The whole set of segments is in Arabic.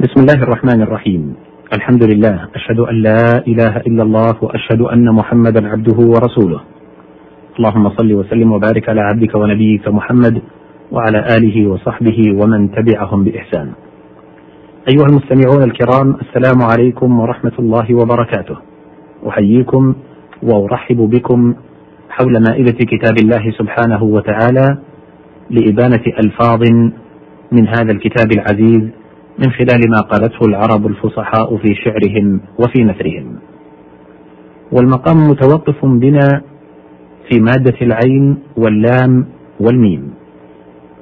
بسم الله الرحمن الرحيم الحمد لله أشهد أن لا إله إلا الله وأشهد أن محمدا عبده ورسوله اللهم صل وسلم وبارك على عبدك ونبيك محمد وعلى آله وصحبه ومن تبعهم بإحسان أيها المستمعون الكرام السلام عليكم ورحمة الله وبركاته أحييكم وأرحب بكم حول مائدة كتاب الله سبحانه وتعالى لإبانة ألفاظ من هذا الكتاب العزيز من خلال ما قالته العرب الفصحاء في شعرهم وفي نثرهم. والمقام متوقف بنا في مادة العين واللام والميم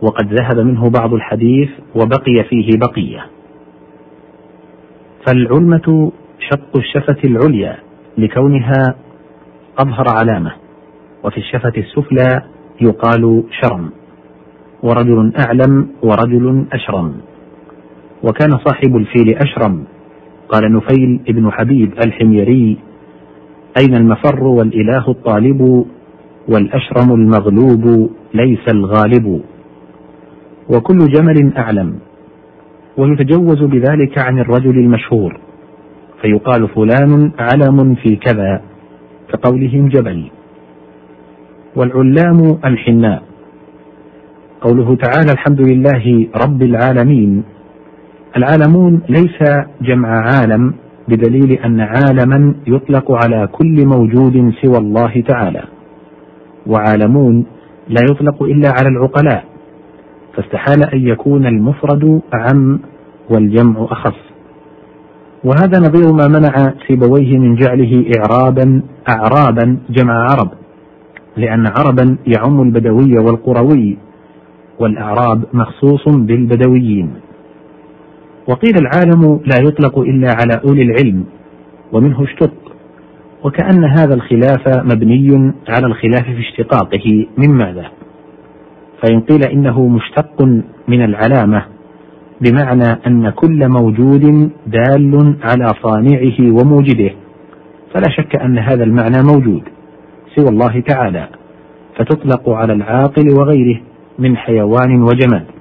وقد ذهب منه بعض الحديث وبقي فيه بقية. فالعلمة شق الشفة العليا لكونها أظهر علامة وفي الشفة السفلى يقال شرم ورجل أعلم ورجل أشرم. وكان صاحب الفيل أشرم. قال نفيل ابن حبيب الحميري أين المفر والإله الطالب والأشرم المغلوب ليس الغالب؟ وكل جمل أعلم ويتجوز بذلك عن الرجل المشهور فيقال فلان علم في كذا كقولهم جبل. والعلام الحناء قوله تعالى الحمد لله رب العالمين العالمون ليس جمع عالم بدليل أن عالما يطلق على كل موجود سوى الله تعالى وعالمون لا يطلق إلا على العقلاء فاستحال أن يكون المفرد أعم والجمع اخص وهذا نظير ما منع سيبويه من جعله اعرابا اعرابا جمع عرب لأن عربا يعم البدوي والقروي والأعراب مخصوص بالبدويين. وقيل العالم لا يطلق إلا على أولي العلم ومنه اشتق. وكأن هذا الخلاف مبني على الخلاف في اشتقاقه من ماذا؟ فإن قيل إنه مشتق من العلامة بمعنى أن كل موجود دال على صانعه وموجده فلا شك أن هذا المعنى موجود سوى الله تعالى فتطلق على العاقل وغيره من حيوان وجماد.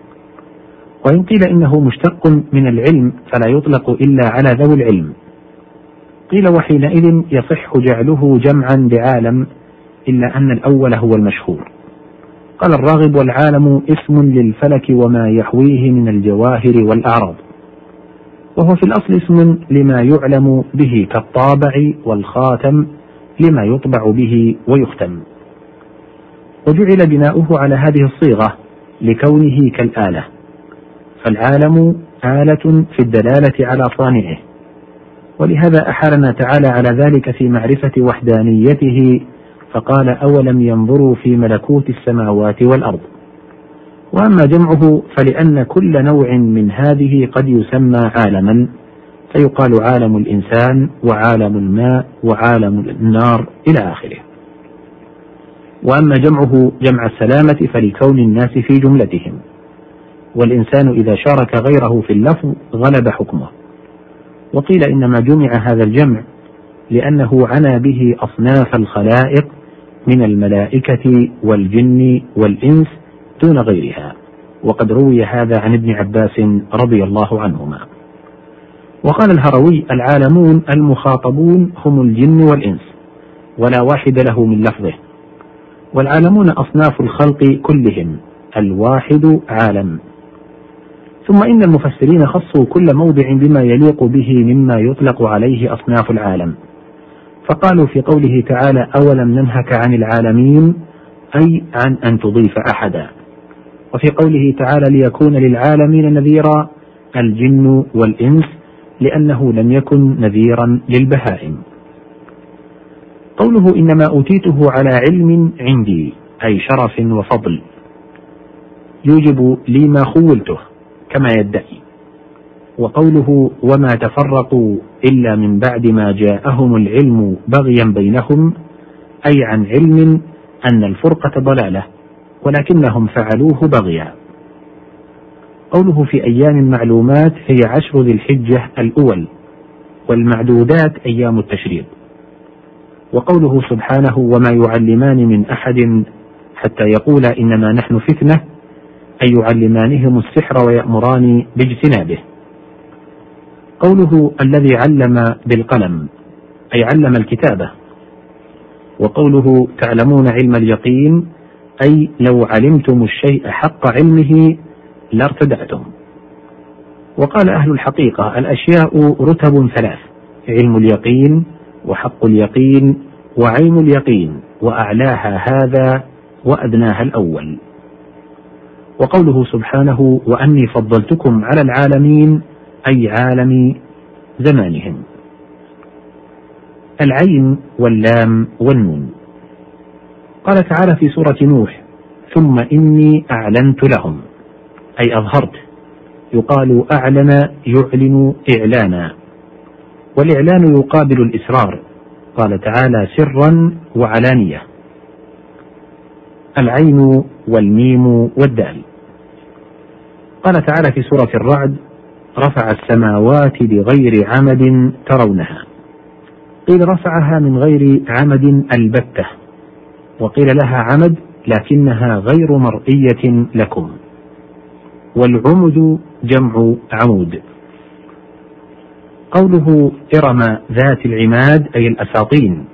وإن قيل إنه مشتق من العلم فلا يطلق إلا على ذوي العلم. قيل وحينئذ يصح جعله جمعا بعالم إلا أن الأول هو المشهور. قال الراغب والعالم اسم للفلك وما يحويه من الجواهر والأعراض. وهو في الأصل اسم لما يعلم به كالطابع والخاتم لما يطبع به ويختم. وجعل بناؤه على هذه الصيغة لكونه كالآلة. فالعالم آلة في الدلالة على صانعه. ولهذا أحالنا تعالى على ذلك في معرفة وحدانيته فقال أولم ينظروا في ملكوت السماوات والأرض؟ وأما جمعه فلأن كل نوع من هذه قد يسمى عالما فيقال عالم الإنسان وعالم الماء وعالم النار إلى آخره. وأما جمعه جمع السلامة فلكون الناس في جملتهم. والإنسان إذا شارك غيره في اللفظ غلب حكمه. وقيل إنما جمع هذا الجمع لأنه عنى به أصناف الخلائق من الملائكة والجن والإنس دون غيرها. وقد روي هذا عن ابن عباس رضي الله عنهما. وقال الهروي العالمون المخاطبون هم الجن والإنس ولا واحد له من لفظه. والعالمون أصناف الخلق كلهم الواحد عالم. ثم إن المفسرين خصوا كل موضع بما يليق به مما يطلق عليه أصناف العالم. فقالوا في قوله تعالى أولم ننهك عن العالمين؟ أي عن أن تضيف أحدا. وفي قوله تعالى ليكون للعالمين نذيرا الجن والإنس لأنه لم يكن نذيرا للبهائم. قوله إنما أوتيته على علم عندي أي شرف وفضل. يوجب لي ما خولته. كما يدعي. وقوله وما تفرقوا إلا من بعد ما جاءهم العلم بغيا بينهم أي عن علم أن الفرقة ضلالة ولكنهم فعلوه بغيا. قوله في أيام معلومات هي عشر ذي الحجة الأول والمعدودات أيام التشريق. وقوله سبحانه وما يعلمان من أحد حتى يقولا إنما نحن فتنة أي يعلمانهم السحر ويأمران باجتنابه. قوله الذي علم بالقلم أي علم الكتابة. وقوله تعلمون علم اليقين أي لو علمتم الشيء حق علمه لارتدعتم. وقال أهل الحقيقة الأشياء رتب ثلاث علم اليقين وحق اليقين وعين اليقين وأعلاها هذا وأدناها الأول. وقوله سبحانه وأني فضلتكم على العالمين أي عالم زمانهم. العين واللام والنون. قال تعالى في سورة نوح ثم إني أعلنت لهم. أي أظهرت. يقال أعلن يعلن إعلانا والإعلان يقابل الإسرار. قال تعالى سرا وعلانية. العين والميم والدال. قال تعالى في سورة الرعد رفع السماوات بغير عمد ترونها. قيل رفعها من غير عمد البتة وقيل لها عمد لكنها غير مرئية لكم. والعمد جمع عمود. قوله إرم ذات العماد أي الأساطين.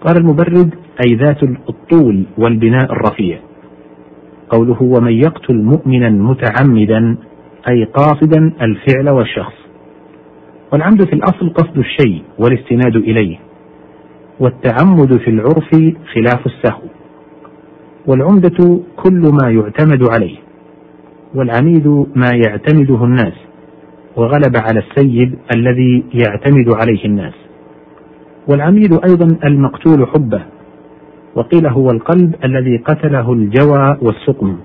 قال المبرد أي ذات الطول والبناء الرفيع. قوله ومن يقتل مؤمنا متعمدا أي قاصدا الفعل والشخص. والعمد في الأصل قصد الشيء والاستناد إليه والتعمد في العرف خلاف السهو. والعمدة كل ما يعتمد عليه والعميد ما يعتمده الناس وغلب على السيد الذي يعتمد عليه الناس. والعميد أيضا المقتول حبه وقيل هو القلب الذي قتله الجوى والسقم.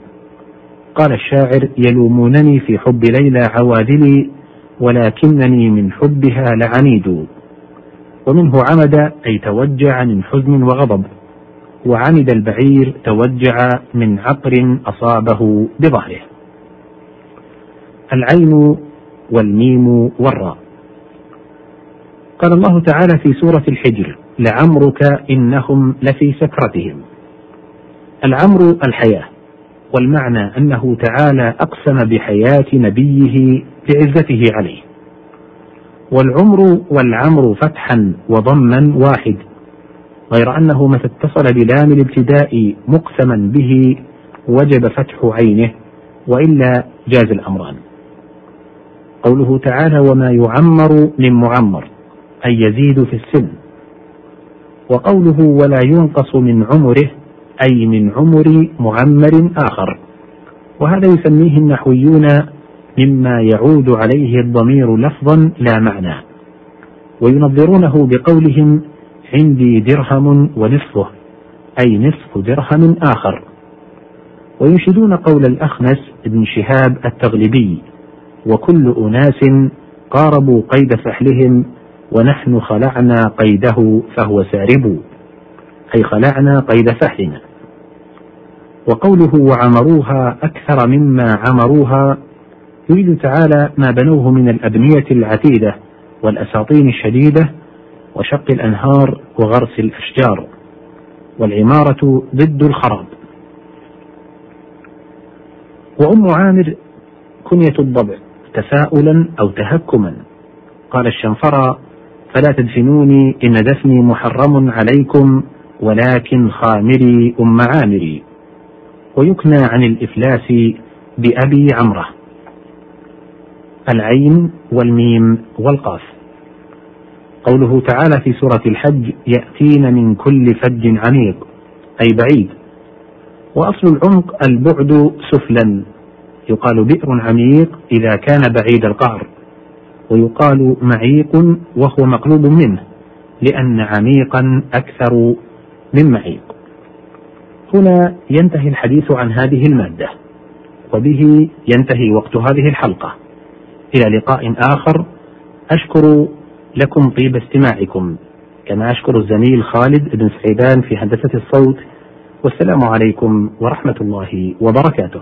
قال الشاعر يلومونني في حب ليلى عوادلي ولكنني من حبها لعنيد. ومنه عمد أي توجع من حزن وغضب. وعمد البعير توجع من عقر أصابه بظهره. العين والميم والراء. قال الله تعالى في سورة الحجر لعمرك إنهم لفي سكرتهم. العمر الحياة والمعنى أنه تعالى أقسم بحياة نبيه بعزته عليه. والعمر والعمر فتحا وضما واحد غير أنه متى اتصل بلام الابتداء مقسما به وجب فتح عينه وإلا جاز الأمران. قوله تعالى وما يعمر من معمر أي يزيد في السن وقوله ولا ينقص من عمره أي من عمر معمر آخر. وهذا يسميه النحويون مما يعود عليه الضمير لفظا لا معنى. وينظرونه بقولهم عندي درهم ونصفه أي نصف درهم آخر. وينشدون قول الأخنس بن شهاب التغلبي وكل أناس قاربوا قيد فحلهم ونحن خلعنا قيده فهو سارب. أي خلعنا قيد فحلنا وقوله وعمروها أكثر مما عمروها يريد تعالى ما بنوه من الأبنية العتيدة والأساطين الشديدة وشق الأنهار وغرس الأشجار والعمارة ضد الخراب. وأم عامر كنية الضبع تفاؤلا أو تهكما. قال الشنفرة فلا تدفنوني إن دفني محرم عليكم ولكن خامري أم عامري. ويكنى عن الإفلاس بأبي عمرة. العين والميم والقاف. قوله تعالى في سورة الحج يأتين من كل فج عميق أي بعيد. وأصل العمق البعد سفلا. يقال بئر عميق إذا كان بعيد القعر. ويقال معيق وهو مقلوب منه لأن عميقا أكثر من معيق. هنا ينتهي الحديث عن هذه المادة وبه ينتهي وقت هذه الحلقة. إلى لقاء آخر أشكر لكم طيب استماعكم كما أشكر الزميل خالد بن سعيدان في هندسة الصوت والسلام عليكم ورحمة الله وبركاته.